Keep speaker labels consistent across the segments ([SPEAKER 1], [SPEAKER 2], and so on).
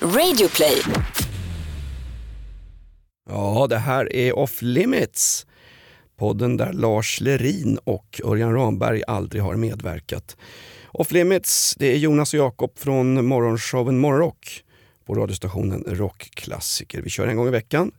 [SPEAKER 1] Radioplay.
[SPEAKER 2] Ja, det här är Off Limits. Podden där Lars Lerin och Örjan Ramberg aldrig har medverkat. Off Limits, det är Jonas och Jakob från morgonshowen Morgonrock på radiostationen Rockklassiker. Vi kör en gång i veckan.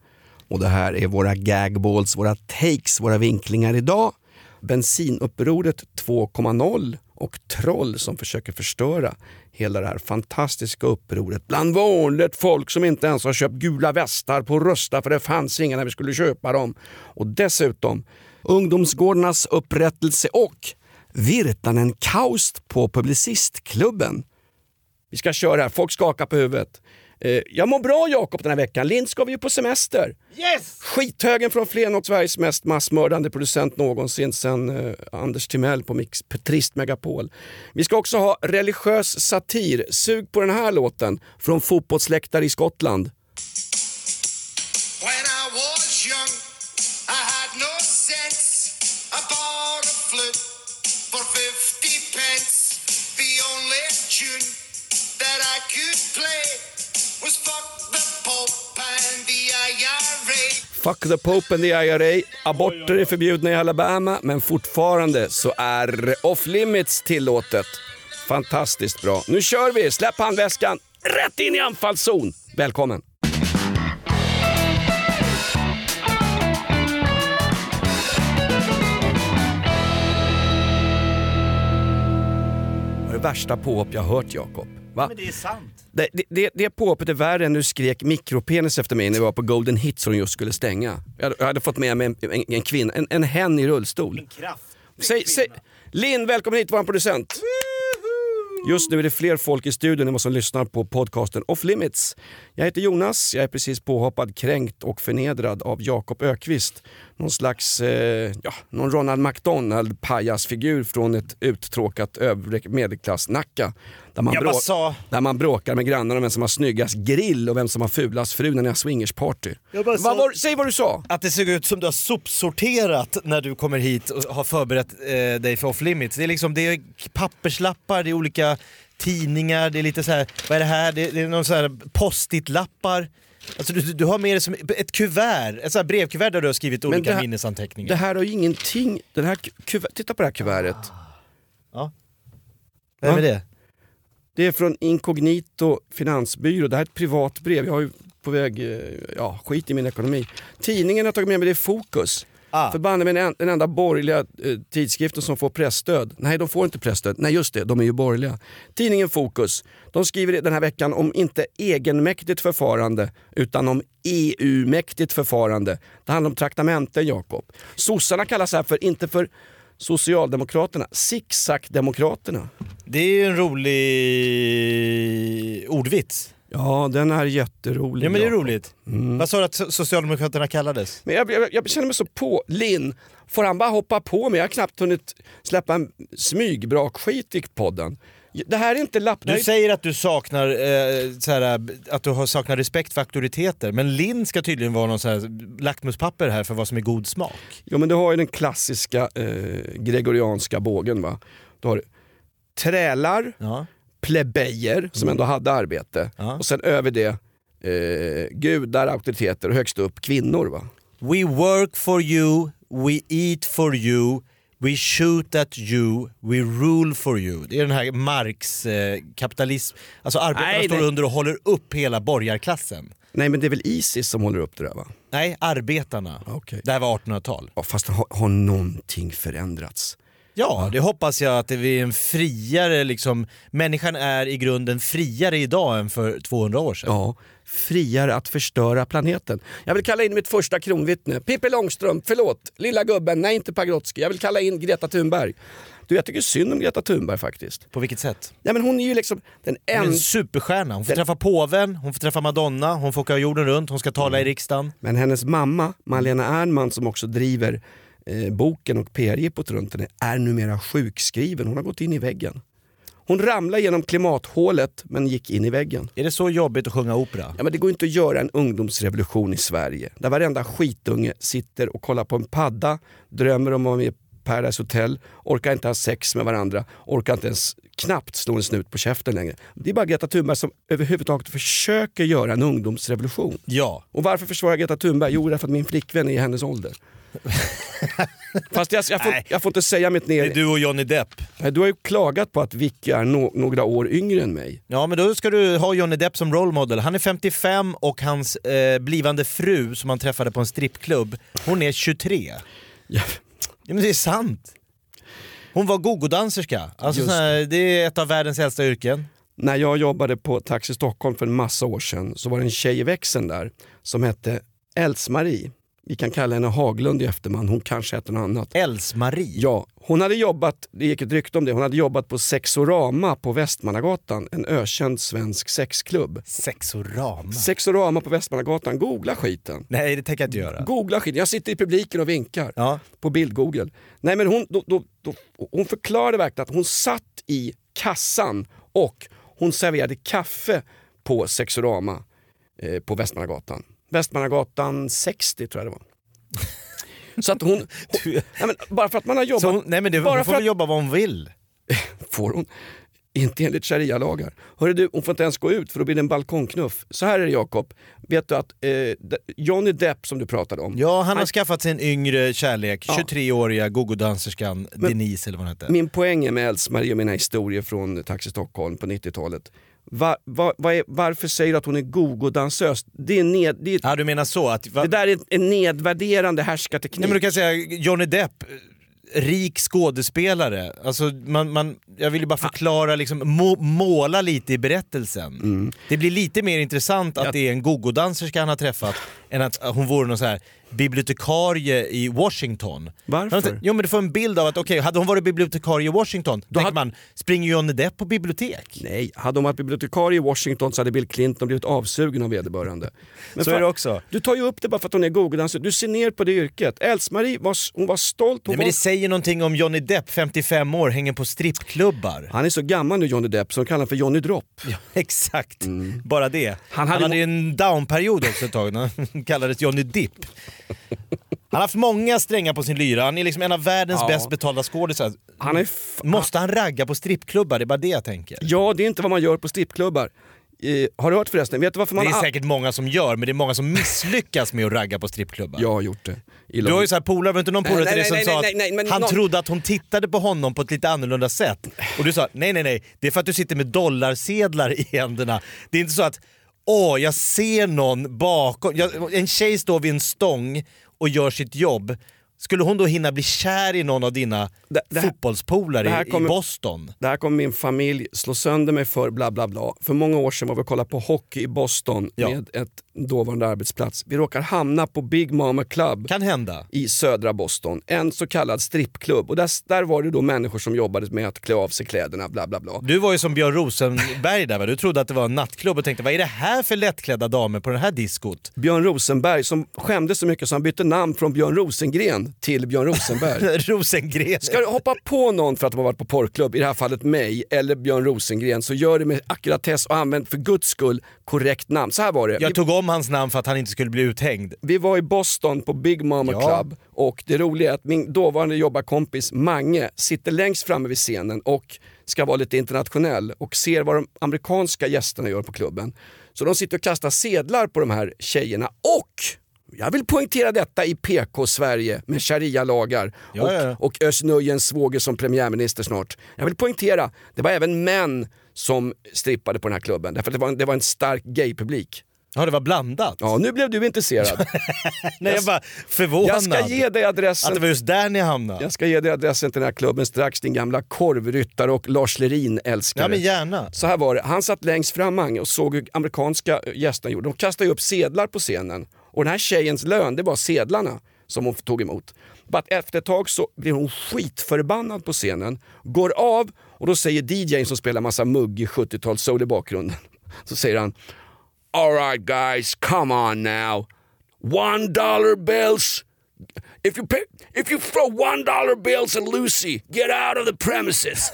[SPEAKER 2] Och det här är våra gagballs, våra takes, våra vinklingar idag. Bensinupproret 2.0 och troll som försöker förstöra hela det här fantastiska upproret bland vanligt folk som inte ens har köpt gula västar på Rusta för det fanns inga när vi skulle köpa dem. Och dessutom ungdomsgårdarnas upprättelse och Virtanen Kaust på Publicistklubben. Vi ska köra här, folk skakar på huvudet. Eh, jag mår bra Jakob den här veckan. Lind ska vi ju på semester.
[SPEAKER 3] Yes!
[SPEAKER 2] Skithögen från Flen Sveriges mest massmördande producent någonsin sen eh, Anders Timell på Mix Trist Megapol. Vi ska också ha religiös satir. Sug på den här låten från fotbollsläktare i Skottland.
[SPEAKER 4] Fuck the Pope and the IRA.
[SPEAKER 2] Aborter är förbjudna i Alabama men fortfarande så är off limits tillåtet. Fantastiskt bra. Nu kör vi! Släpp handväskan rätt in i anfallszon. Välkommen! Det värsta påhopp jag hört Jakob. Va?
[SPEAKER 3] Men det är sant.
[SPEAKER 2] Det, det, det, påhoppet är värre än du skrek mikropenis efter mig när vi var på Golden Hits de just skulle stänga. Jag hade, jag hade fått med mig en, en, en kvinna, en, en hen i rullstol.
[SPEAKER 3] Kraft.
[SPEAKER 2] Säg, säg, Linn, välkommen hit, vår producent. Just nu är det fler folk i studion än vad som lyssnar på podcasten Off Limits. Jag heter Jonas, jag är precis påhoppad, kränkt och förnedrad av Jakob Ökvist. Någon slags eh, ja, någon Ronald McDonald pajasfigur från ett uttråkat övre medelklass-Nacka. Där man,
[SPEAKER 3] bara sa-
[SPEAKER 2] där man bråkar med grannarna om vem som har snyggast grill och vem som har fulast fru när ni har swingersparty. Vad var, säg vad du sa!
[SPEAKER 3] Att det ser ut som du har sopsorterat när du kommer hit och har förberett eh, dig för off limits. Det är liksom det är papperslappar, det är olika tidningar, det är lite så här, vad är det här? Det, det är någon så här post-it-lappar. Alltså du, du har med det som ett kuvert, ett så brevkuvert där du har skrivit olika
[SPEAKER 2] det här-
[SPEAKER 3] minnesanteckningar.
[SPEAKER 2] Det här har ju ingenting, den här kuver, titta på det här kuvertet.
[SPEAKER 3] Vem
[SPEAKER 2] Va?
[SPEAKER 3] är det?
[SPEAKER 2] Det är från Incognito Finansbyrå. Det här är ett privat brev. Jag är ju på väg, eh, ja skit i min ekonomi. Tidningen har tagit med mig, det är Fokus.
[SPEAKER 3] Ah.
[SPEAKER 2] Förbanne mig den, den enda borgerliga eh, tidskriften som får pressstöd. Nej, de får inte pressstöd. Nej, just det, de är ju borgerliga. Tidningen Fokus, de skriver den här veckan om inte egenmäktigt förfarande utan om EU-mäktigt förfarande. Det handlar om traktamenten, Jakob. Sossarna kallas här för, inte för Socialdemokraterna, zigzag-demokraterna.
[SPEAKER 3] Det är ju en rolig ordvits.
[SPEAKER 2] Ja, den är jätterolig.
[SPEAKER 3] Ja men det är roligt. Vad sa du att so- Socialdemokraterna kallades?
[SPEAKER 2] Men jag, jag, jag känner mig så på. Linn, får han bara hoppa på mig? Jag har knappt hunnit släppa en smygbrakskit i podden. Det här är inte lapp...
[SPEAKER 3] Du säger att du saknar, eh, så här, att du har saknar respekt för auktoriteter, men Linn ska tydligen vara någon så här lackmuspapper här för vad som är god smak.
[SPEAKER 2] Jo men du har ju den klassiska eh, gregorianska bågen va. Du har trälar,
[SPEAKER 3] Ja.
[SPEAKER 2] plebejer som ändå hade arbete
[SPEAKER 3] Ja.
[SPEAKER 2] och sen över det eh, gudar, auktoriteter och högst upp kvinnor va.
[SPEAKER 3] We work for you, we eat for you, we shoot at you, we rule for you. Det är den här Marx eh, kapitalism, alltså arbetarna
[SPEAKER 2] Nej,
[SPEAKER 3] står
[SPEAKER 2] nej.
[SPEAKER 3] under och håller upp hela borgarklassen.
[SPEAKER 2] Nej men det är väl Isis som håller upp det där va?
[SPEAKER 3] Nej, arbetarna.
[SPEAKER 2] Okej.
[SPEAKER 3] Det här var 1800-tal.
[SPEAKER 2] Ja, fast har, har någonting förändrats?
[SPEAKER 3] Ja, det hoppas jag att det är en friare liksom, människan är i grunden friare idag än för 200 år sedan.
[SPEAKER 2] Ja, friare att förstöra planeten. Jag vill kalla in mitt första kronvittne. Pippi Långstrump, förlåt. Lilla gubben, nej inte Pagrotsky. Jag vill kalla in Greta Thunberg. Du, jag tycker synd om Greta Thunberg faktiskt.
[SPEAKER 3] På vilket sätt?
[SPEAKER 2] Ja, men hon är ju liksom den
[SPEAKER 3] Hon är en superstjärna. Hon får
[SPEAKER 2] Den-
[SPEAKER 3] träffa påven, hon får träffa Madonna, hon får åka jorden runt, hon ska tala i riksdagen.
[SPEAKER 2] Men hennes mamma, Malena Ernman, som också driver eh, boken och PR-jippot runt henne, är numera sjukskriven. Hon har gått in i väggen. Hon ramlade genom klimathålet men gick in i väggen.
[SPEAKER 3] Är det så jobbigt att sjunga opera?
[SPEAKER 2] Ja, men det går inte att göra en ungdomsrevolution i Sverige där varenda skitunge sitter och kollar på en padda, drömmer om att vara med Paradise Hotel, orkar inte ha sex med varandra, orkar inte ens knappt slå en snut på käften längre. Det är bara Greta Thunberg som överhuvudtaget försöker göra en ungdomsrevolution.
[SPEAKER 3] Ja.
[SPEAKER 2] Och varför försvarar jag Greta Thunberg? Jo, därför att min flickvän är i hennes ålder. Fast jag, jag, får, jag får inte säga mitt
[SPEAKER 3] Det är
[SPEAKER 2] ner.
[SPEAKER 3] du och Johnny Depp.
[SPEAKER 2] Du har ju klagat på att Vicky är no några år yngre än mig.
[SPEAKER 3] Ja men då ska du ha Johnny Depp som role model. Han är 55 och hans eh, blivande fru som han träffade på en strippklubb, hon är 23.
[SPEAKER 2] Ja,
[SPEAKER 3] Ja men det är sant. Hon var gogodanserska. Alltså här, det är ett av världens äldsta yrken.
[SPEAKER 2] när jag jobbade på Taxi Stockholm för en massa år sedan så var det en tjej i växeln där som hette Els-Marie. Vi kan kalla henne Haglund i efterman, hon kanske hette något annat.
[SPEAKER 3] Els-Marie.
[SPEAKER 2] Ja, hon hade jobbat, det gick ett rykte om det, hon hade jobbat på Sexorama på Västmannagatan, en ökänd svensk sexklubb.
[SPEAKER 3] Sexorama.
[SPEAKER 2] Sexorama på Västmannagatan, googla skiten.
[SPEAKER 3] Nej det tänker jag inte göra.
[SPEAKER 2] Googla skiten, jag sitter i publiken och vinkar
[SPEAKER 3] Ja.
[SPEAKER 2] på bild-google. Nej men hon, då, då, då, hon förklarade verkligen att hon satt i kassan och hon serverade kaffe på Sexorama eh, på Västmannagatan. Västmannagatan 60 tror jag det var. Så att hon, hon nej men bara för att man har jobbat,
[SPEAKER 3] hon, nej men det,
[SPEAKER 2] bara
[SPEAKER 3] hon
[SPEAKER 2] för
[SPEAKER 3] får väl
[SPEAKER 2] att,
[SPEAKER 3] jobba vad hon vill.
[SPEAKER 2] får hon. Inte enligt sharia-lagar. Hörru du, hon får inte ens gå ut för då blir det en balkongknuff. Så här är det Jakob, vet du att eh, Johnny Depp som du pratade om,
[SPEAKER 3] Ja, han har
[SPEAKER 2] Han-
[SPEAKER 3] skaffat sig en yngre kärlek,
[SPEAKER 2] Ja.
[SPEAKER 3] 23-åriga gogodanserskan Denise eller vad hon hette.
[SPEAKER 2] Min poäng är med Els-Marie och mina historier från Taxi Stockholm på 90-talet. Va, va, va är, varför säger du att hon är gogo-dansös? Det, är ned, det, är-
[SPEAKER 3] Ja du menar så att... Va,
[SPEAKER 2] det där är en nedvärderande härskarteknik.
[SPEAKER 3] nej men du kan säga Johnny Depp, rik skådespelare. Alltså man, man, jag vill ju bara förklara, liksom, må, måla lite i berättelsen.
[SPEAKER 2] Mm.
[SPEAKER 3] Det blir lite mer intressant att det är en gogodanserska han har träffat än att hon vore någon så här bibliotekarie i Washington.
[SPEAKER 2] Varför?
[SPEAKER 3] Jo men du får en bild av att okej, hade hon varit bibliotekarie i Washington, då
[SPEAKER 2] hade-
[SPEAKER 3] man, springer Johnny Depp på bibliotek?
[SPEAKER 2] Nej, hade hon varit bibliotekarie i Washington så hade Bill Clinton blivit avsugen av vederbörande. Men
[SPEAKER 3] Så
[SPEAKER 2] fan,
[SPEAKER 3] är det också.
[SPEAKER 2] Du tar ju upp det bara för att hon är gogo-dansös. Du ser ner på det yrket. Els-Marie var, hon var stolt. Hon
[SPEAKER 3] Nej, men
[SPEAKER 2] var...
[SPEAKER 3] det säger någonting om Johnny Depp, 55 år, hänger på strippklubbar.
[SPEAKER 2] Han är så gammal nu Johnny Depp så de kallar honom för Johnny Drop.
[SPEAKER 3] Ja, exakt, bara det. Han
[SPEAKER 2] Han
[SPEAKER 3] hade,
[SPEAKER 2] hade
[SPEAKER 3] ju en downperiod också ett tag, när han kallades Johnny Dipp. Han har haft många strängar på sin lyra, han är liksom en av världens
[SPEAKER 2] Ja.
[SPEAKER 3] bäst betalda skådisar.
[SPEAKER 2] Han är
[SPEAKER 3] Måste han ragga på strippklubbar? Det är bara det jag tänker.
[SPEAKER 2] Ja, det är inte vad man gör på strippklubbar. Eh, har du hört förresten? Vet du varför man...
[SPEAKER 3] Det är säkert många som gör, men det är många som misslyckas med att ragga på strippklubbar.
[SPEAKER 2] Jag har gjort det. I
[SPEAKER 3] Du har ju så här polare, var inte någon polare till dig som
[SPEAKER 2] nej,
[SPEAKER 3] sa
[SPEAKER 2] nej, nej,
[SPEAKER 3] att han
[SPEAKER 2] någon-
[SPEAKER 3] trodde att hon tittade på honom på ett lite annorlunda sätt. Och du sa nej nej nej, det är för att du sitter med dollarsedlar i händerna. Det är inte så att åh, jag ser någon bakom. Jag, en tjej står vid en stång och gör sitt jobb. Skulle hon då hinna bli kär i någon av dina
[SPEAKER 2] Det- det här-
[SPEAKER 3] fotbollspolare
[SPEAKER 2] här kommer-
[SPEAKER 3] i Boston?
[SPEAKER 2] Det här kommer min familj slå sönder mig för bla bla bla. För många år sedan var vi och kollade på hockey i Boston
[SPEAKER 3] Ja.
[SPEAKER 2] med ett dåvarande arbetsplats. Vi råkar hamna på Big Mama Club
[SPEAKER 3] Kan hända.
[SPEAKER 2] i södra Boston. En så kallad strippklubb. Och där, där var det då människor som jobbade med att klä av sig kläderna bla bla bla.
[SPEAKER 3] Du var ju som Björn Rosenberg där va? Du trodde att det var en nattklubb och tänkte vad är det här för lättklädda damer på det här diskot?
[SPEAKER 2] Björn Rosenberg som skämdes så mycket så han bytte namn från Björn Rosengren till Björn Rosenberg.
[SPEAKER 3] Rosengren.
[SPEAKER 2] Ska du hoppa på någon för att de har varit på porrklubb, i det här fallet mig eller Björn Rosengren, så gör det med ackuratess och använd för guds skull korrekt namn. Så här var det.
[SPEAKER 3] Jag tog om hans namn för att han inte skulle bli uthängd.
[SPEAKER 2] vi var i Boston på Big Mama
[SPEAKER 3] Ja.
[SPEAKER 2] Club och det roliga är att min dåvarande jobbarkompis Mange sitter längst framme vid scenen och ska vara lite internationell och ser vad de amerikanska gästerna gör på klubben. Så de sitter och kastar sedlar på de här tjejerna och jag vill poängtera detta i PK-Sverige med sharia-lagar
[SPEAKER 3] Ja,
[SPEAKER 2] och,
[SPEAKER 3] ja,
[SPEAKER 2] och Özz svåger som premiärminister snart. Jag vill poängtera, det var även män som strippade på den här klubben. Därför att det var en, det var en stark gaypublik.
[SPEAKER 3] Ja, det var blandat.
[SPEAKER 2] Ja, nu blev du intresserad.
[SPEAKER 3] Nej, jag var förvånad
[SPEAKER 2] Jag ska ge dig
[SPEAKER 3] att det
[SPEAKER 2] adressen.
[SPEAKER 3] var just där ni hamnade.
[SPEAKER 2] Jag ska ge dig adressen till den här klubben strax, din gamla korvryttare och Lars Lerin-älskare.
[SPEAKER 3] Ja men gärna.
[SPEAKER 2] Så här var det, han satt längst fram och såg hur amerikanska gästerna gjorde. De kastade upp sedlar på scenen och den här tjejens lön det var sedlarna som hon tog emot. Bara efter ett tag så blir hon skitförbannad på scenen, går av och då säger DJn som spelar massa muggig 70-tals soul i bakgrunden, så säger han Alright guys, come on now. One dollar bills. If you pay, if you throw one dollar bills at Lucy, get out of the premises.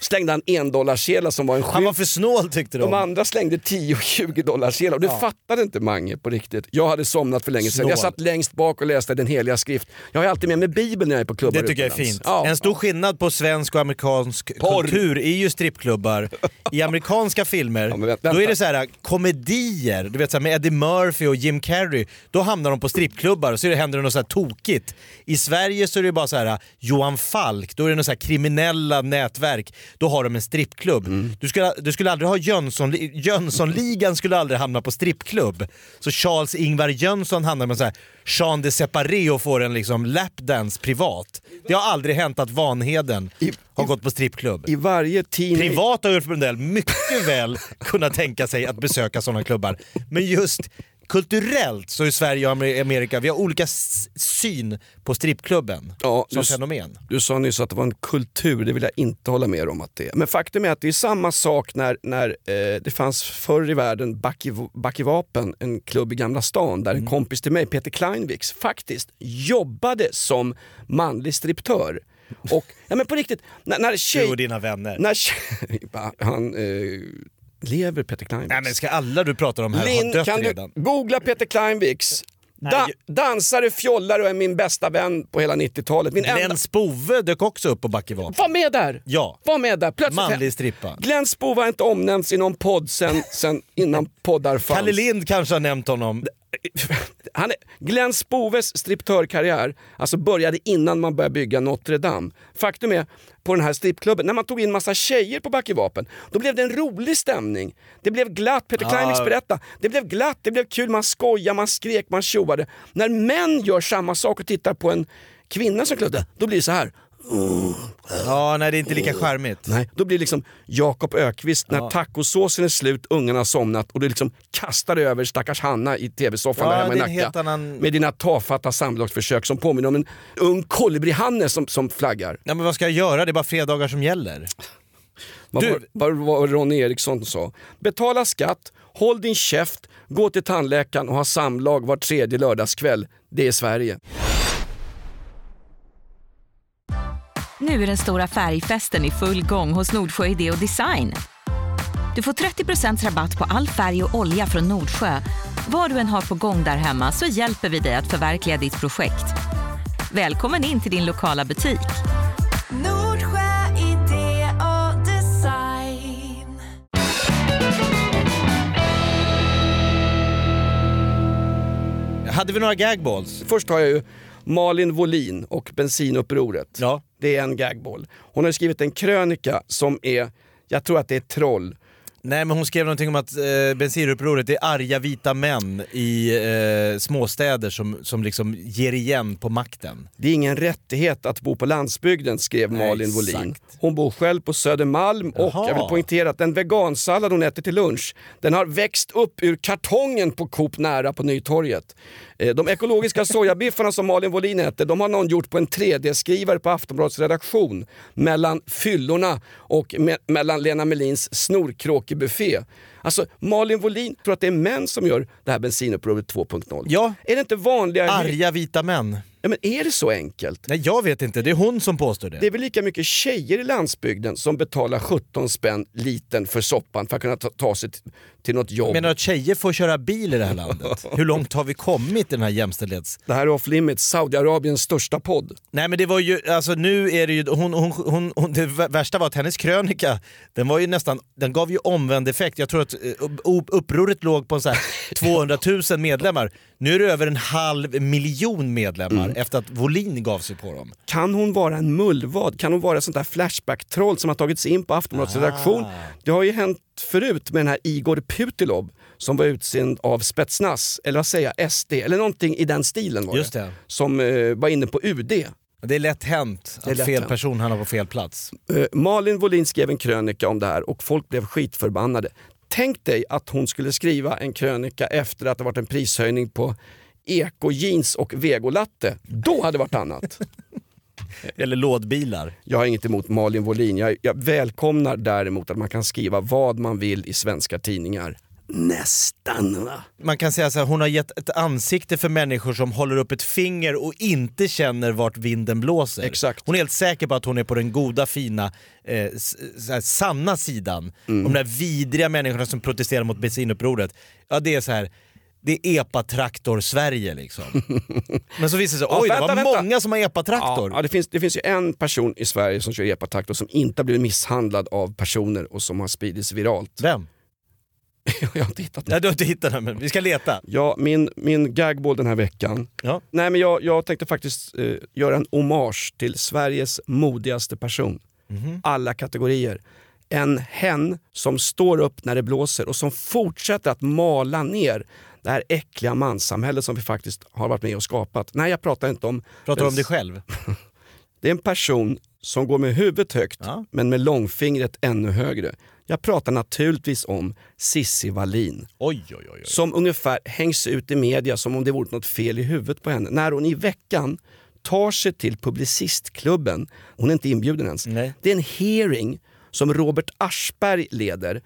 [SPEAKER 2] Slängde han en dollarsedlar som var en
[SPEAKER 3] Han var
[SPEAKER 2] skylt.
[SPEAKER 3] för snål tyckte
[SPEAKER 2] De
[SPEAKER 3] de.
[SPEAKER 2] andra slängde 10 och 20 dollarsedlar och det
[SPEAKER 3] Ja.
[SPEAKER 2] fattade inte Mange på riktigt. Jag hade somnat för länge sedan. Jag satt längst bak och läste den heliga skrift. Jag har alltid med mig bibeln när jag är på klubbar
[SPEAKER 3] Det tycker jag är
[SPEAKER 2] utomlands.
[SPEAKER 3] fint.
[SPEAKER 2] Ja,
[SPEAKER 3] en stor skillnad på svensk och amerikansk
[SPEAKER 2] Porr.
[SPEAKER 3] kultur är ju strippklubbar. I amerikanska filmer,
[SPEAKER 2] Ja, vänta.
[SPEAKER 3] då är det så här komedier, du vet så här, med Eddie Murphy och Jim Carrey. Då hamnar de på strippklubbar och så händer det något så här tokigt. I Sverige så är det bara så här Johan Falk, då är det några så här kriminella nätverk. Då har de en strippklubb.
[SPEAKER 2] Mm.
[SPEAKER 3] Du, skulle, du skulle aldrig ha Jönsson, Jönssonligan skulle aldrig hamna på strippklubb. Så Charles-Ingvar Jönsson hamnar med så här Jean de Separé och får en liksom lapdance privat. Det har aldrig hänt att Vanheden
[SPEAKER 2] I-
[SPEAKER 3] har
[SPEAKER 2] i-
[SPEAKER 3] gått på strippklubb.
[SPEAKER 2] I varje tidning...
[SPEAKER 3] Privat har Ulf Brundell mycket väl kunnat tänka sig att besöka sådana klubbar. Men just kulturellt så är Sverige och Amer- Amerika, vi har olika syn på strippklubben
[SPEAKER 2] Ja,
[SPEAKER 3] som
[SPEAKER 2] du-
[SPEAKER 3] fenomen.
[SPEAKER 2] Du sa nyss att det var en kultur, det vill jag inte hålla med om att det är. Men faktum är att det är samma sak när, när eh, det fanns förr i världen Backi- Backivapen, en klubb i Gamla stan där
[SPEAKER 3] Mm.
[SPEAKER 2] en kompis till mig, Peter Kleinviks, faktiskt jobbade som manlig striptör. Och, ja men på riktigt, när, när
[SPEAKER 3] Du
[SPEAKER 2] tjej...
[SPEAKER 3] och dina vänner.
[SPEAKER 2] När tjej han eh, lever Peter Kleinviks.
[SPEAKER 3] Nej men ska alla du pratar om här ha
[SPEAKER 2] Linn,
[SPEAKER 3] dött
[SPEAKER 2] kan
[SPEAKER 3] redan?
[SPEAKER 2] du googla Peter Kleinviks? Da, dansare, fjollare och är min bästa vän på hela 90-talet. Min enda...
[SPEAKER 3] Glenn Spove dök också upp på Backevapen.
[SPEAKER 2] Var med där!
[SPEAKER 3] Ja.
[SPEAKER 2] Var med där. Plötsligt
[SPEAKER 3] Manlig strippa.
[SPEAKER 2] Glenn Spova har inte omnämnts i någon podd sen, sen innan poddar fanns.
[SPEAKER 3] Kalle Lind kanske har nämnt honom.
[SPEAKER 2] Han är, Glenn Spoves striptörkarriär alltså började innan man började bygga Notre Dame. Faktum är, på den här strippklubben, när man tog in massa tjejer på Backevapen, då blev det en rolig stämning. Det blev glatt, Peter. Kleinviks berätta. Det blev glatt, det blev kul, man skojade, man skrek, man tjoade. När män gör samma sak och tittar på en kvinna som klubbade, då blir det så här.
[SPEAKER 3] Ja, nej det är inte lika charmigt.
[SPEAKER 2] Nej, då blir det liksom Jakob Ökvist när tacosåsen är slut, ungarna har somnat och du liksom kastar över stackars Hanna i tv-soffan
[SPEAKER 3] Ja,
[SPEAKER 2] där hemma i Nacka.
[SPEAKER 3] helt annan-
[SPEAKER 2] Med dina tafatta samlagsförsök som påminner om en ung kolibri-Hanne som, som flaggar.
[SPEAKER 3] Ja, men vad ska jag göra? Det är bara fredagar som gäller. Du-
[SPEAKER 2] var, vad Ronny Eriksson sa? Betala skatt, håll din käft, gå till tandläkaren och ha samlag var tredje lördagskväll. Det är Sverige.
[SPEAKER 1] Nu är den stora färgfesten i full gång hos Nordsjö Idé och Design. Du får 30% rabatt på all färg och olja från Nordsjö. Vad du än har på gång där hemma så hjälper vi dig att förverkliga ditt projekt. Välkommen in till din lokala butik.
[SPEAKER 5] Nordsjö idé och design.
[SPEAKER 3] Hade vi några gagballs?
[SPEAKER 2] Först har jag ju Malin Wolin och bensinupproret.
[SPEAKER 3] Ja.
[SPEAKER 2] Det är en gagball. Hon har skrivit en krönika som är, jag tror att det är troll.
[SPEAKER 3] Nej men hon skrev någonting om att eh, bensinupproret är arga vita män i eh, småstäder som, som liksom ger igen på makten.
[SPEAKER 2] Det är ingen rättighet att bo på landsbygden, skrev
[SPEAKER 3] Nej,
[SPEAKER 2] Malin
[SPEAKER 3] exakt.
[SPEAKER 2] Hon bor själv på Södermalm och
[SPEAKER 3] Jaha.
[SPEAKER 2] jag vill poängtera att den vegansallad hon äter till lunch, den har växt upp ur kartongen på Coop nära på Nytorget. Eh, De ekologiska sojabiffarna som Malin Wolin äter, de har någon gjort på en 3D-skrivare på Aftonbladets redaktion mellan fyllorna och me- mellan Lena Melins snorkråkebuffé. Alltså Malin Wolin tror att det är män som gör det här bensinupproret 2.0.
[SPEAKER 3] Ja.
[SPEAKER 2] Är det inte vanligare?
[SPEAKER 3] Arga vita män.
[SPEAKER 2] Ja, men är det så enkelt?
[SPEAKER 3] Nej jag vet inte, det är hon som påstår det.
[SPEAKER 2] Det är väl lika mycket tjejer i landsbygden som betalar 17 spänn liten för soppan för att kunna ta, ta sig till något jobb.
[SPEAKER 3] Menar du att tjejer får köra bil i det här landet? Hur långt har vi kommit i den här jämställdhets...
[SPEAKER 2] Det här är Off Limits, Saudiarabiens största podd.
[SPEAKER 3] Nej men det var ju, alltså nu är det ju, hon, hon, hon, hon, det värsta var att hennes krönika, den var ju nästan, den gav ju omvänd effekt. Jag tror att eh, upp- upproret låg på så här 200 000 medlemmar. Nu är det över en halv miljon medlemmar efter att Volin gav sig på dem.
[SPEAKER 2] Kan hon vara en mullvad? Kan hon vara ett sånt där Flashback-troll som har tagit sig in på Aftonbladets
[SPEAKER 3] Ah.
[SPEAKER 2] redaktion? Det har ju hänt förut med den här Igor Putilov som var utsänd av Spetsnaz, eller vad säger jag, SD, eller någonting i den stilen var
[SPEAKER 3] Just det.
[SPEAKER 2] Som eh, var inne på UD.
[SPEAKER 3] Det är lätt hänt att
[SPEAKER 2] lätt
[SPEAKER 3] fel
[SPEAKER 2] hänt.
[SPEAKER 3] person hamnar på fel plats.
[SPEAKER 2] Eh, Malin Wolin skrev en krönika om det här och folk blev skitförbannade. Tänk dig att hon skulle skriva en krönika efter att det varit en prishöjning på eko-jeans och vegolatte. Då hade det varit annat.
[SPEAKER 3] Eller lådbilar.
[SPEAKER 2] Jag har inget emot Malin Wolin. Jag, jag välkomnar däremot att man kan skriva vad man vill i svenska tidningar. Nästan va?
[SPEAKER 3] Man kan säga så här, hon har gett ett ansikte för människor som håller upp ett finger och inte känner vart vinden blåser.
[SPEAKER 2] Exakt.
[SPEAKER 3] Hon är helt säker på att hon är på den goda, fina, eh, här, sanna sidan.
[SPEAKER 2] Mm.
[SPEAKER 3] De där vidriga människorna som protesterar mot bensinupproret, ja det är så här. Det är epatraktor-Sverige liksom. Men så visar det sig,
[SPEAKER 2] Ja,
[SPEAKER 3] oj det
[SPEAKER 2] vänta,
[SPEAKER 3] var
[SPEAKER 2] vänta.
[SPEAKER 3] många som har epatraktor.
[SPEAKER 2] Ja, det, finns, det finns ju en person i Sverige som kör epatraktor som inte har blivit misshandlad av personer och som har spridits viralt.
[SPEAKER 3] Vem?
[SPEAKER 2] Jag har inte hittat
[SPEAKER 3] Ja, du har inte hittat den men vi ska leta.
[SPEAKER 2] Ja, min, min gagball den här veckan.
[SPEAKER 3] Ja.
[SPEAKER 2] Nej, men jag, jag tänkte faktiskt eh, göra en hommage till Sveriges modigaste person. Alla kategorier. En hen som står upp när det blåser och som fortsätter att mala ner det här äckliga manssamhället som vi faktiskt har varit med och skapat. Nej, jag pratar inte om...
[SPEAKER 3] Pratar du om dig själv?
[SPEAKER 2] Det är en person som går med huvudet högt
[SPEAKER 3] Ja.
[SPEAKER 2] men med långfingret ännu högre. Jag pratar naturligtvis om Sissi Wallin
[SPEAKER 3] Oj oj oj.
[SPEAKER 2] som ungefär hängs ut i media som om det vore något fel i huvudet på henne. När hon i veckan tar sig till Publicistklubben, hon är inte inbjuden ens.
[SPEAKER 3] Nej.
[SPEAKER 2] Det är en hearing som Robert Aschberg leder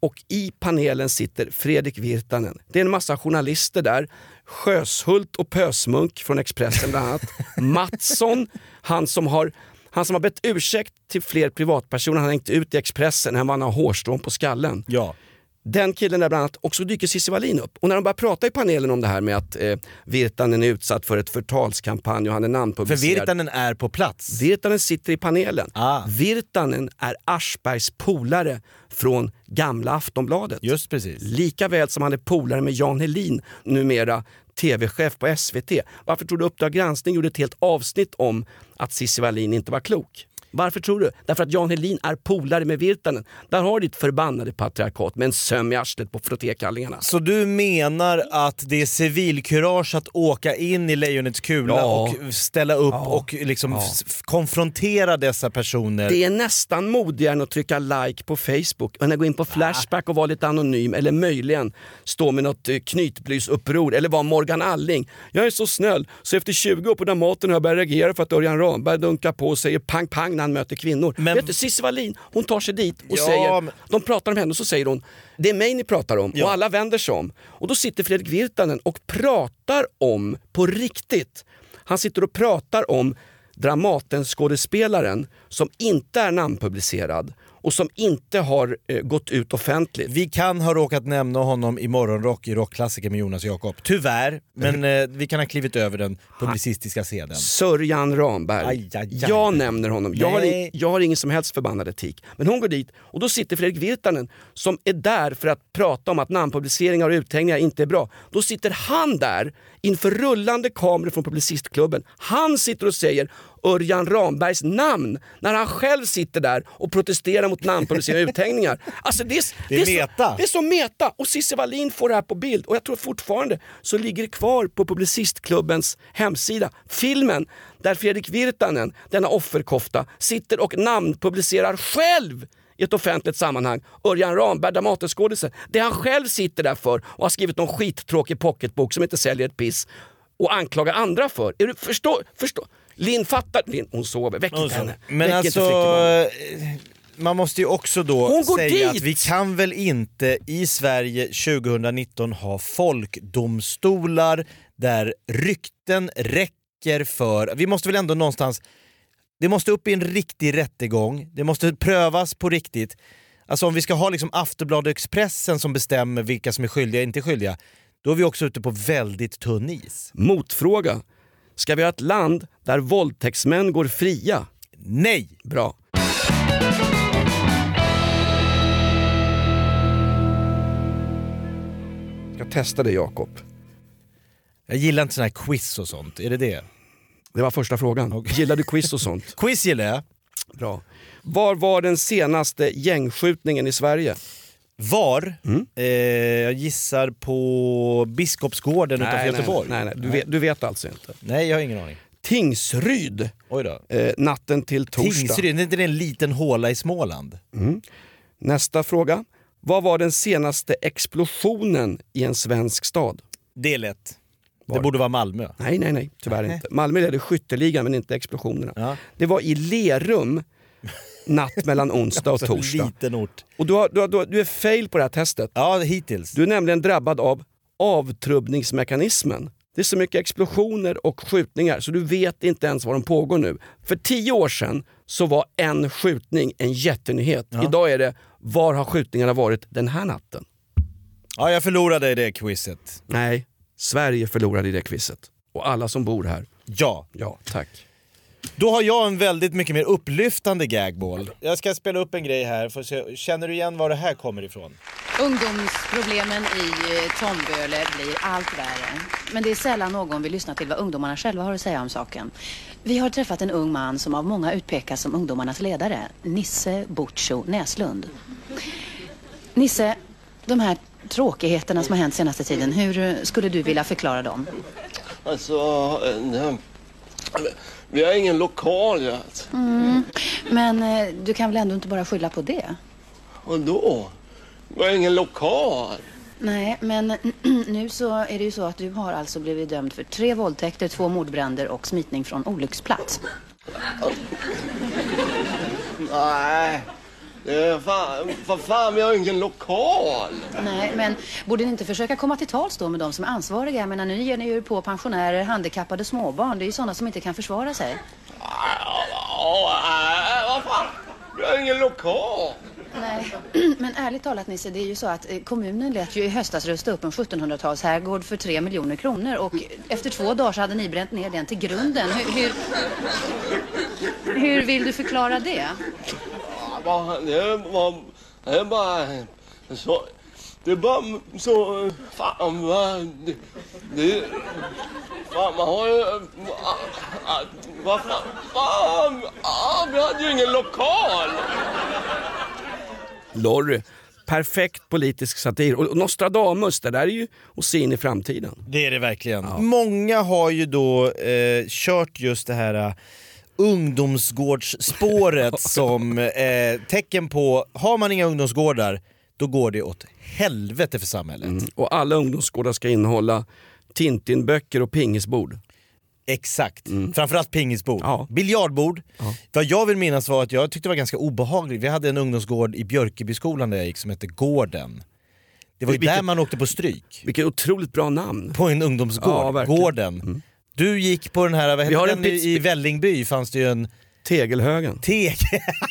[SPEAKER 2] och i panelen sitter Fredrik Virtanen. Det är en massa journalister där. Sjöshult och Pösmunk från Expressen bland annat. Mattsson, han som har han som har bett ursäkt till fler privatpersoner han hängt ut i Expressen än vad han har hårstrån på skallen.
[SPEAKER 3] Ja.
[SPEAKER 2] Den killen där bland annat, och så dyker Cissi Wallin upp. Och när de börjar prata i panelen om det här med att eh, Virtanen är utsatt för ett förtalskampanj och han är
[SPEAKER 3] För
[SPEAKER 2] namnpublicerad.
[SPEAKER 3] Virtanen är på plats.
[SPEAKER 2] Virtanen sitter i panelen.
[SPEAKER 3] Ah.
[SPEAKER 2] Virtanen är Aschbergs polare från gamla Aftonbladet.
[SPEAKER 3] Just precis.
[SPEAKER 2] Lika väl som han är polare med Jan Helin, numera tv-chef på SVT. Varför tror du Uppdrag granskning gjorde ett helt avsnitt om att Cissi Wallin inte var klok? Varför tror du? Därför att Jan Helin är polare med Virtanen. Där har du ditt förbannade patriarkat med en söm i arslet på frottékallingarna.
[SPEAKER 3] Så du menar att det är civilkurage att åka in i lejonets kula
[SPEAKER 2] Ja.
[SPEAKER 3] och ställa upp och liksom f- konfrontera dessa personer?
[SPEAKER 2] Det är nästan modigare än att trycka like på Facebook än att gå in på Flashback och vara lite anonym eller möjligen stå med något eh, knytblysuppror eller vara Morgan Alling. Jag är så snäll så efter 20 år på Dramaten har jag börjat reagera för att Örjan Ramberg dunkar på och säger pang pang han möter kvinnor.
[SPEAKER 3] Men-
[SPEAKER 2] Vet du, Cissi Wallin, hon tar sig dit och
[SPEAKER 3] Ja,
[SPEAKER 2] säger,
[SPEAKER 3] men-
[SPEAKER 2] de pratar om henne och så säger hon, det är mig ni pratar om
[SPEAKER 3] Ja.
[SPEAKER 2] och alla vänder sig om. Och då sitter Fredrik Virtanen och pratar om, på riktigt, han sitter och pratar om Dramaten-skådespelaren som inte är namnpublicerad och som inte har eh, gått ut offentligt.
[SPEAKER 3] Vi kan ha råkat nämna honom i morgonrock i rockklassiker med Jonas Jakob. Tyvärr, men eh, vi kan ha klivit över den publicistiska seden.
[SPEAKER 2] Sörjan Ramberg.
[SPEAKER 3] Aj, aj, aj.
[SPEAKER 2] Jag nämner honom. Jag har, in, jag har ingen som helst förbannad etik. Men hon går dit och då sitter Fredrik Virtanen som är där för att prata om att namnpubliceringar och uthängningar inte är bra. Då sitter han där inför rullande kameror från Publicistklubben. Han sitter och säger Örjan Rambergs namn när han själv sitter där och protesterar mot namnpubliceringar och uthängningar. Alltså det, är,
[SPEAKER 3] Det är
[SPEAKER 2] så,
[SPEAKER 3] meta.
[SPEAKER 2] det är så meta! Och Cissi Wallin får det här på bild och jag tror fortfarande så ligger det kvar på Publicistklubbens hemsida. Filmen där Fredrik Virtanen, denna offerkofta, sitter och namnpublicerar själv i ett offentligt sammanhang. Örjan Ramberg, Dramatenskådisen. Det han själv sitter där för och har skrivit någon skittråkig pocketbok som inte säljer ett piss och anklagar andra för. Är du, förstå, förstå. Linn fattar, Linn, hon sover, väck inte henne.
[SPEAKER 3] Men
[SPEAKER 2] Väck
[SPEAKER 3] alltså, eh, man måste ju också då säga
[SPEAKER 2] dit!
[SPEAKER 3] att vi kan väl inte i Sverige 2019 ha folkdomstolar där rykten räcker för... Vi måste väl ändå någonstans... Det måste upp i en riktig rättegång, det måste prövas på riktigt. Alltså om vi ska ha liksom Aftonbladet Expressen som bestämmer vilka som är skyldiga och inte skyldiga, då är vi också ute på väldigt tunn is.
[SPEAKER 2] Motfråga. Ska vi ha ett land där våldtäktsmän går fria?
[SPEAKER 3] Nej!
[SPEAKER 2] Bra. Jag ska testa det Jakob.
[SPEAKER 3] Jag gillar inte såna här quiz och sånt, är det det?
[SPEAKER 2] Det var första frågan. Gillar du quiz och sånt?
[SPEAKER 3] Quiz gillar jag.
[SPEAKER 2] Bra. Var var den senaste gängskjutningen i Sverige?
[SPEAKER 3] Var?
[SPEAKER 2] Mm.
[SPEAKER 3] Eh, jag gissar på Biskopsgården utanför Göteborg.
[SPEAKER 2] Nej, nej, nej. Du, vet, du vet alltså inte.
[SPEAKER 3] Nej, jag har ingen aning.
[SPEAKER 2] Tingsryd, eh, natten till torsdag.
[SPEAKER 3] Tingsryd, är inte det en liten håla i Småland?
[SPEAKER 2] Nästa fråga. Vad var den senaste explosionen i en svensk stad?
[SPEAKER 3] Det är lätt.
[SPEAKER 2] Var?
[SPEAKER 3] Det borde vara Malmö.
[SPEAKER 2] Nej, nej, nej, tyvärr inte. Malmö ledde skytteligan men inte explosionerna.
[SPEAKER 3] Ja.
[SPEAKER 2] Det var i Lerum natt mellan onsdag och
[SPEAKER 3] Så
[SPEAKER 2] torsdag.
[SPEAKER 3] liten ort.
[SPEAKER 2] Och du, har, du, har, du, är fail på det här testet.
[SPEAKER 3] Ja, hittills.
[SPEAKER 2] Du är nämligen drabbad av avtrubbningsmekanismen. Det är så mycket explosioner och skjutningar så du vet inte ens var de pågår nu. För tio år sedan så var en skjutning en jättenyhet. Idag är det, var har skjutningarna varit den här natten?
[SPEAKER 3] Ja, jag förlorade i det quizet.
[SPEAKER 2] Nej, Sverige förlorade i det quizet. Och alla som bor här.
[SPEAKER 3] Ja.
[SPEAKER 2] Ja, tack.
[SPEAKER 3] Då har jag en väldigt mycket mer upplyftande gagball. Jag ska spela upp en grej här, för se. känner du igen var det här kommer ifrån?
[SPEAKER 6] Ungdomsproblemen i eh, Tomböle blir allt värre. Men det är sällan någon vill lyssna till vad ungdomarna själva har att säga om saken. Vi har träffat en ung man som av många utpekas som ungdomarnas ledare. Nisse Butcho Näslund. Nisse, de här tråkigheterna som har hänt senaste tiden, hur skulle du vilja förklara dem?
[SPEAKER 7] Alltså, eh, vi har ingen lokal yet.
[SPEAKER 6] Men eh, du kan väl ändå inte bara skylla på det?
[SPEAKER 7] Och då? Vi har ingen lokal.
[SPEAKER 6] Nej, men nu så är det ju så att du har alltså blivit dömd för tre våldtäkter, två mordbränder och smitning från olycksplats.
[SPEAKER 7] Nej, är fan, fan vi har ingen lokal.
[SPEAKER 6] Nej, men borde ni inte försöka komma till tals då med de som är ansvariga? Jag menar, nu ger ni ju på pensionärer, handikappade, småbarn. Det är ju sådana som inte kan försvara sig.
[SPEAKER 7] Nej, vad fan, vi har ingen lokal.
[SPEAKER 6] Nej, men ärligt talat Nisse, det är ju så att eh, kommunen lät ju i höstas rusta upp en 1700-tals herrgård för 3 miljoner kronor och efter två dagar så hade ni bränt ner den till grunden. Hur, hur, hur vill du förklara det?
[SPEAKER 7] Vad- Det bara, det är bara så, det är bara så, fan vad, det, det fan man har ju, ah, vad fan, fan, ah, vi hade ju ingen lokal.
[SPEAKER 2] Lorry. Perfekt politisk satir. Och Nostradamus, det där är ju att se in i framtiden.
[SPEAKER 3] Det är det verkligen. Många har ju då eh, kört just det här eh, ungdomsgårdsspåret som eh, tecken på, har man inga ungdomsgårdar, då går det åt helvete för samhället.
[SPEAKER 2] Och alla ungdomsgårdar ska innehålla Tintinböcker och pingisbord.
[SPEAKER 3] Exakt. Framförallt pingisbord.
[SPEAKER 2] Ja.
[SPEAKER 3] Biljardbord. Vad jag vill minnas var att jag tyckte det var ganska obehagligt. Vi hade en ungdomsgård i Björkebyskolan där jag gick som hette Gården. Det var ju
[SPEAKER 2] Vilket-
[SPEAKER 3] där man åkte på stryk.
[SPEAKER 2] Vilket otroligt bra namn.
[SPEAKER 3] På en ungdomsgård.
[SPEAKER 2] Ja, verkligen. Mm.
[SPEAKER 3] Du gick på den här, vad hette
[SPEAKER 2] en
[SPEAKER 3] den i, Vällingby fanns det ju en
[SPEAKER 2] Tegelhögen.
[SPEAKER 3] teg...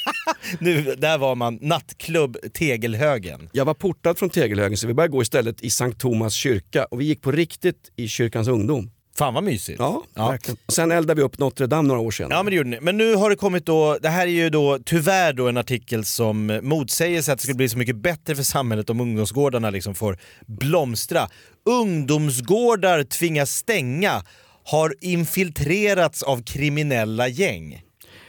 [SPEAKER 3] nu, där var man, nattklubb Tegelhögen.
[SPEAKER 2] Jag var portad från Tegelhögen så vi började gå istället i Sankt Thomas kyrka och vi gick på riktigt i kyrkans ungdom.
[SPEAKER 3] Fan vad mysigt.
[SPEAKER 2] Ja,
[SPEAKER 3] Ja.
[SPEAKER 2] verkligen. Sen eldade vi upp Notre Dame några år senare.
[SPEAKER 3] Ja men det gjorde ni. Men nu har det kommit då, det här är ju då tyvärr då en artikel som motsäger sig att det skulle bli så mycket bättre för samhället om ungdomsgårdarna liksom får blomstra. Ungdomsgårdar tvingas stänga, har infiltrerats av kriminella gäng.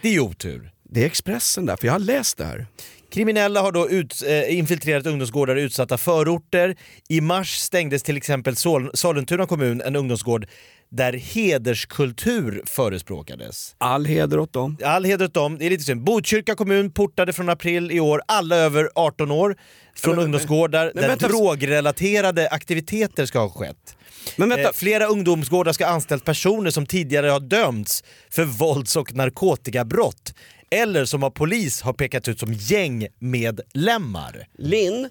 [SPEAKER 3] Det är ju otur.
[SPEAKER 2] Det är Expressen där, för jag har läst det här.
[SPEAKER 3] Kriminella har då ut, eh, infiltrerat ungdomsgårdar i utsatta förorter. I mars stängdes till exempel Sol Sollentuna kommun en ungdomsgård där hederskultur förespråkades.
[SPEAKER 2] All heder åt dem.
[SPEAKER 3] All heder åt dem. Det är lite synd. Botkyrka kommun portade från april i år alla över 18 år från
[SPEAKER 2] Men-
[SPEAKER 3] ungdomsgårdar
[SPEAKER 2] men
[SPEAKER 3] där
[SPEAKER 2] vänta-
[SPEAKER 3] drogrelaterade aktiviteter ska ha skett.
[SPEAKER 2] Men vänta,
[SPEAKER 3] Eh, flera ungdomsgårdar ska ha anställt personer som tidigare har dömts för vålds och narkotikabrott eller som av polis har pekats ut som gängmedlemmar.
[SPEAKER 2] Linn,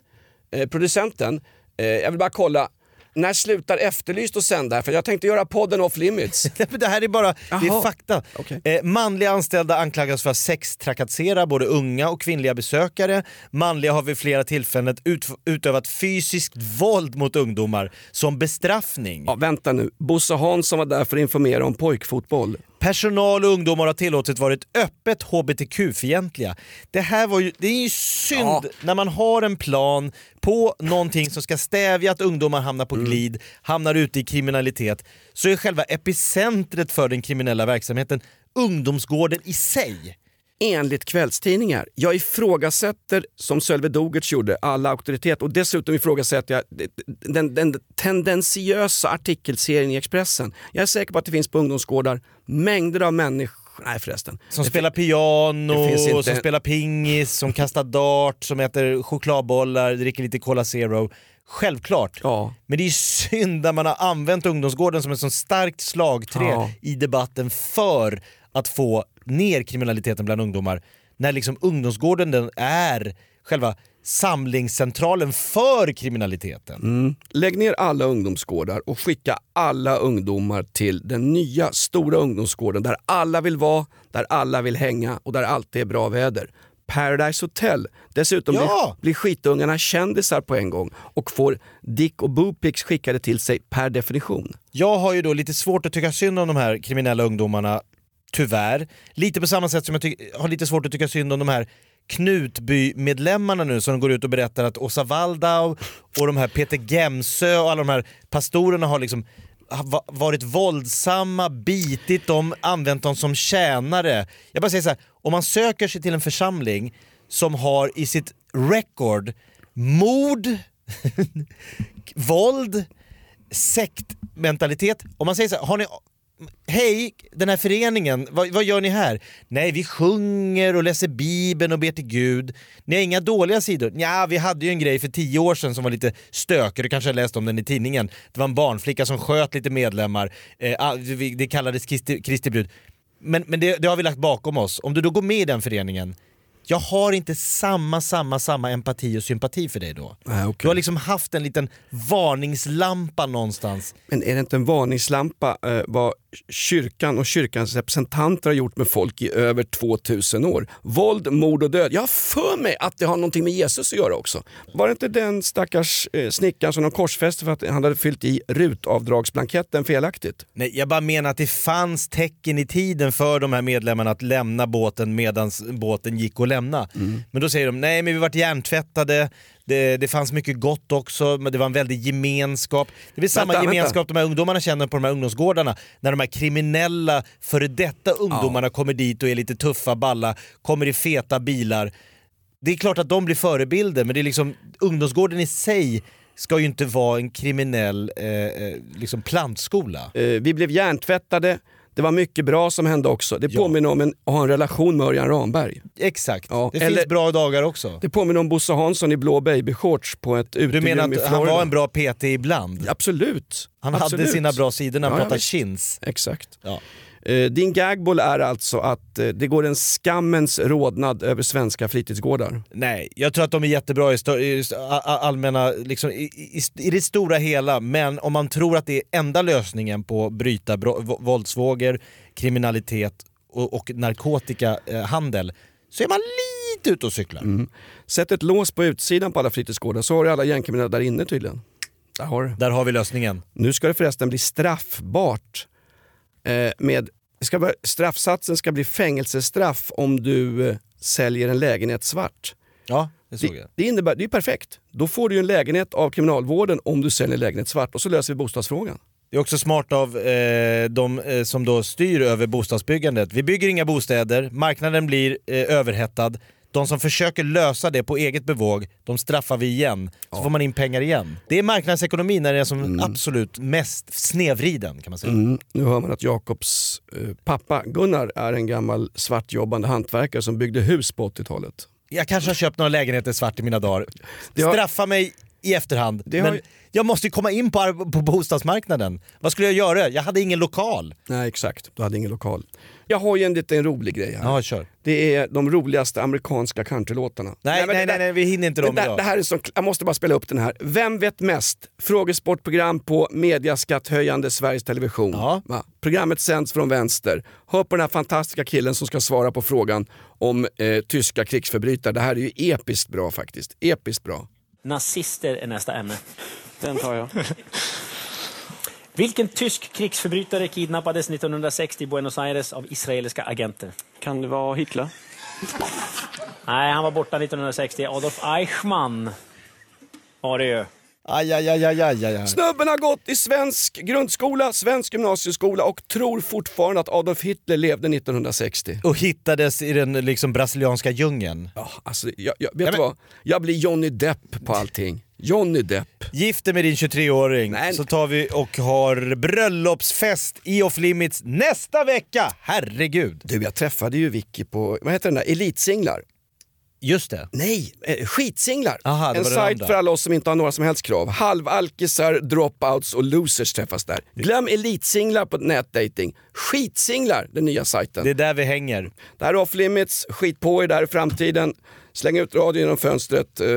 [SPEAKER 2] eh, producenten, eh, jag vill bara kolla. När slutar Efterlyst att sända? För jag tänkte göra podden off limits.
[SPEAKER 3] Det här är bara det är fakta.
[SPEAKER 2] Okej.
[SPEAKER 3] Eh, manliga anställda anklagas för att sextrakassera både unga och kvinnliga besökare. Manliga har vid flera tillfällen ut, utövat fysiskt våld mot ungdomar som bestraffning.
[SPEAKER 2] Ja, vänta nu, Bosse Hansson var där för att informera om pojkfotboll.
[SPEAKER 3] Personal och ungdomar har tillåtit varit öppet hbtq-fientliga. Det här var ju, det är ju synd
[SPEAKER 2] Ja.
[SPEAKER 3] när man har en plan på någonting som ska stävja att ungdomar hamnar på glid, hamnar ute i kriminalitet, så är själva epicentret för den kriminella verksamheten ungdomsgården i sig.
[SPEAKER 2] Enligt kvällstidningar. Jag ifrågasätter, som Sölve Dogertz gjorde, alla auktoritet och dessutom ifrågasätter jag den, den tendensiösa artikelserien i Expressen. Jag är säker på att det finns på ungdomsgårdar mängder av människor, nej förresten.
[SPEAKER 3] Som
[SPEAKER 2] Det
[SPEAKER 3] spelar piano,
[SPEAKER 2] inte-
[SPEAKER 3] som spelar pingis, som kastar dart, som äter chokladbollar, dricker lite Cola Zero. Självklart.
[SPEAKER 2] Ja.
[SPEAKER 3] Men det är synd när man har använt ungdomsgården som ett så starkt slagträ
[SPEAKER 2] Ja.
[SPEAKER 3] i debatten för att få ner kriminaliteten bland ungdomar. när liksom ungdomsgården den är själva samlingscentralen för kriminaliteten.
[SPEAKER 2] Lägg ner alla ungdomsgårdar och skicka alla ungdomar till den nya stora ungdomsgården där alla vill vara, där alla vill hänga och där alltid är bra väder. Paradise Hotel. Dessutom
[SPEAKER 3] Ja!
[SPEAKER 2] blir, blir skitungarna kändisar på en gång och får dick och boopics skickade till sig per definition.
[SPEAKER 3] Jag har ju då lite svårt att tycka synd om de här kriminella ungdomarna, tyvärr. Lite på samma sätt som jag har lite svårt att tycka synd om de här Knutby-medlemmarna nu som går ut och berättar att Åsa Waldau och de här Peter Gemsö och alla de här pastorerna har liksom varit våldsamma, bitit dem, använt dem som tjänare. Jag bara säger så här, om man söker sig till en församling som har i sitt record mord, våld, sektmentalitet. Om man säger så här, har ni Hej, den här föreningen, vad, vad gör ni här? Nej, vi sjunger och läser bibeln och ber till Gud. Ni har inga dåliga sidor? Ja, vi hade ju en grej för tio år sedan som var lite stökig, du kanske har läst om den i tidningen. Det var en barnflicka som sköt lite medlemmar, eh, ah, det kallades Kristi, Kristi brud. Men, men det, det har vi lagt bakom oss. Om du då går med i den föreningen, jag har inte samma, samma, samma empati och sympati för dig då.
[SPEAKER 2] Nej, okej.
[SPEAKER 3] Du har liksom haft en liten varningslampa någonstans.
[SPEAKER 2] Men är det inte en varningslampa eh, vad kyrkan och kyrkans representanter har gjort med folk i över 2000 år? Våld, mord och död. Jag har för mig att det har någonting med Jesus att göra också. Var det inte den stackars eh, snickaren som de korsfäste för att han hade fyllt i rutavdragsblanketten felaktigt?
[SPEAKER 3] Nej, jag bara menar att det fanns tecken i tiden för de här medlemmarna att lämna båten medan båten gick att lämna. Men då säger de, nej men vi vart hjärntvättade, det, det fanns mycket gott också, men det var en väldig gemenskap. Det är väl samma
[SPEAKER 2] Vänta, vänta.
[SPEAKER 3] gemenskap de här ungdomarna känner på de här ungdomsgårdarna, när de här kriminella före detta ungdomarna kommer dit och är lite tuffa, balla, kommer i feta bilar. Det är klart att de blir förebilder, men det är liksom, ungdomsgården i sig ska ju inte vara en kriminell eh, eh, liksom plantskola.
[SPEAKER 2] Eh, vi blev hjärntvättade. Det var mycket bra som hände också. Det påminner om en, att ha en relation med Örjan Ramberg.
[SPEAKER 3] Exakt,
[SPEAKER 2] Ja,
[SPEAKER 3] det
[SPEAKER 2] eller-
[SPEAKER 3] finns bra dagar också.
[SPEAKER 2] Det påminner om Bosse Hansson i blå babyshorts på ett
[SPEAKER 3] Du
[SPEAKER 2] uterum
[SPEAKER 3] menar att han var en bra PT ibland?
[SPEAKER 2] Absolut.
[SPEAKER 3] Han
[SPEAKER 2] Absolut.
[SPEAKER 3] hade sina bra sidor när han
[SPEAKER 2] Ja, ja,
[SPEAKER 3] pratade chins.
[SPEAKER 2] Exakt.
[SPEAKER 3] Ja.
[SPEAKER 2] Eh, Din gagboll är alltså att eh, det går en skammens rodnad över svenska fritidsgårdar.
[SPEAKER 3] Nej, jag tror att de är jättebra i, allmänna, liksom, i, i, i det stora hela, men om man tror att det är enda lösningen på att bryta våldsvågor, kriminalitet och, och narkotikahandel, så är man lite ute och cyklar.
[SPEAKER 2] Mm. Sätt ett lås på utsidan på alla fritidsgårdar så har du alla gängkriminella där inne tydligen. Där har.
[SPEAKER 3] Där har vi lösningen.
[SPEAKER 2] Nu ska det förresten bli straffbart. Eh, med, det ska vara, straffsatsen ska bli fängelsestraff om du eh, säljer en lägenhet svart.
[SPEAKER 3] Ja, det såg
[SPEAKER 2] Det,
[SPEAKER 3] jag.
[SPEAKER 2] det, innebär, det är perfekt. Då får du en lägenhet av kriminalvården om du säljer en lägenhet svart och så löser vi bostadsfrågan.
[SPEAKER 3] Det är också smart av eh, de eh, som då styr över bostadsbyggandet. Vi bygger inga bostäder, marknaden blir eh, överhettad. De som försöker lösa det på eget bevåg, de straffar vi igen. Så får man in pengar igen. Det är marknadsekonomi när det är som absolut mest snedvriden kan man säga.
[SPEAKER 2] Mm. Nu hör man att Jakobs eh, pappa Gunnar är en gammal svartjobbande hantverkare som byggde hus på 80-talet.
[SPEAKER 3] Jag kanske har köpt några lägenheter svart i mina dagar.
[SPEAKER 2] Har-
[SPEAKER 3] Straffa mig i efterhand.
[SPEAKER 2] Har
[SPEAKER 3] Men jag måste ju komma in på, på bostadsmarknaden. Vad skulle jag göra? Jag hade ingen lokal.
[SPEAKER 2] Nej exakt, du hade ingen lokal. Jag har ju en liten rolig grej här.
[SPEAKER 3] Ja, kör.
[SPEAKER 2] Det är de roligaste amerikanska countrylåtarna.
[SPEAKER 3] Nej, nej,
[SPEAKER 2] det
[SPEAKER 3] nej,
[SPEAKER 2] där-
[SPEAKER 3] nej, vi hinner inte
[SPEAKER 2] det
[SPEAKER 3] dem
[SPEAKER 2] där,
[SPEAKER 3] idag.
[SPEAKER 2] det här är så, jag måste bara spela upp den här. Vem vet mest? Frågesportprogram på mediaskatthöjande Sveriges Television.
[SPEAKER 3] Ja.
[SPEAKER 2] Va? Programmet sänds från vänster. Hör på den här fantastiska killen som ska svara på frågan om eh, tyska krigsförbrytare. Det här är ju episkt bra faktiskt. Episkt bra.
[SPEAKER 8] Nazister är nästa ämne.
[SPEAKER 9] Den tar jag.
[SPEAKER 8] Vilken tysk krigsförbrytare kidnappades 1960 i Buenos Aires av israeliska agenter?
[SPEAKER 9] Kan det vara Hitler?
[SPEAKER 8] Nej, han var borta 1960. Adolf Eichmann var det ju.
[SPEAKER 3] Aj, aj, aj, aj, aj, aj.
[SPEAKER 2] Snubben har gått i svensk grundskola, svensk gymnasieskola och tror fortfarande att Adolf Hitler levde 1960.
[SPEAKER 3] Och hittades i den liksom brasilianska djungeln.
[SPEAKER 2] Ja, alltså, jag, jag, vet
[SPEAKER 3] Ja,
[SPEAKER 2] du
[SPEAKER 3] men-
[SPEAKER 2] vad? Jag blir Johnny Depp på allting. Johnny Depp.
[SPEAKER 3] Gift dig med din 23-åring
[SPEAKER 2] Nej.
[SPEAKER 3] så tar vi och har bröllopsfest i Off Limits nästa vecka! Herregud!
[SPEAKER 2] Du, jag träffade ju Vicky på, vad heter den där, Elitsinglar.
[SPEAKER 3] Just det.
[SPEAKER 2] Nej, eh, skitsinglar.
[SPEAKER 3] Aha,
[SPEAKER 2] en sajt för alla oss som inte har några som helst krav. Halvalkisar, dropouts och losers träffas där. Glöm elitsinglar på nätdating. Skitsinglar, den nya sajten.
[SPEAKER 3] Det är där vi hänger.
[SPEAKER 2] Det här är off limits, skit på er där i framtiden. Släng ut radion genom fönstret, eh,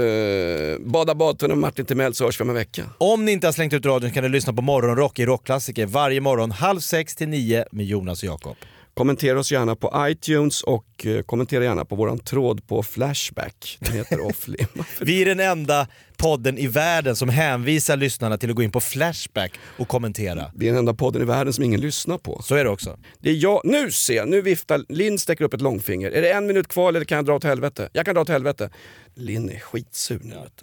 [SPEAKER 2] bada badtunnan med Martin Timell så hörs vi om en vecka.
[SPEAKER 3] Om ni inte har slängt ut radion kan ni lyssna på Morgonrock i Rockklassiker varje morgon halv sex till nio med Jonas och Jakob.
[SPEAKER 2] Kommentera oss gärna på iTunes och eh, kommentera gärna på våran tråd på Flashback. Den heter off limits.
[SPEAKER 3] Vi är den enda podden i världen som hänvisar lyssnarna till att gå in på Flashback och kommentera.
[SPEAKER 2] Det är den enda podden i världen som ingen lyssnar på.
[SPEAKER 3] Så är det också.
[SPEAKER 2] Det är jag, nu ser nu viftar Linn sträcker upp ett långfinger. Är det en minut kvar eller kan jag dra åt helvete? Jag kan dra åt helvete. Linn är skitsur nu. vet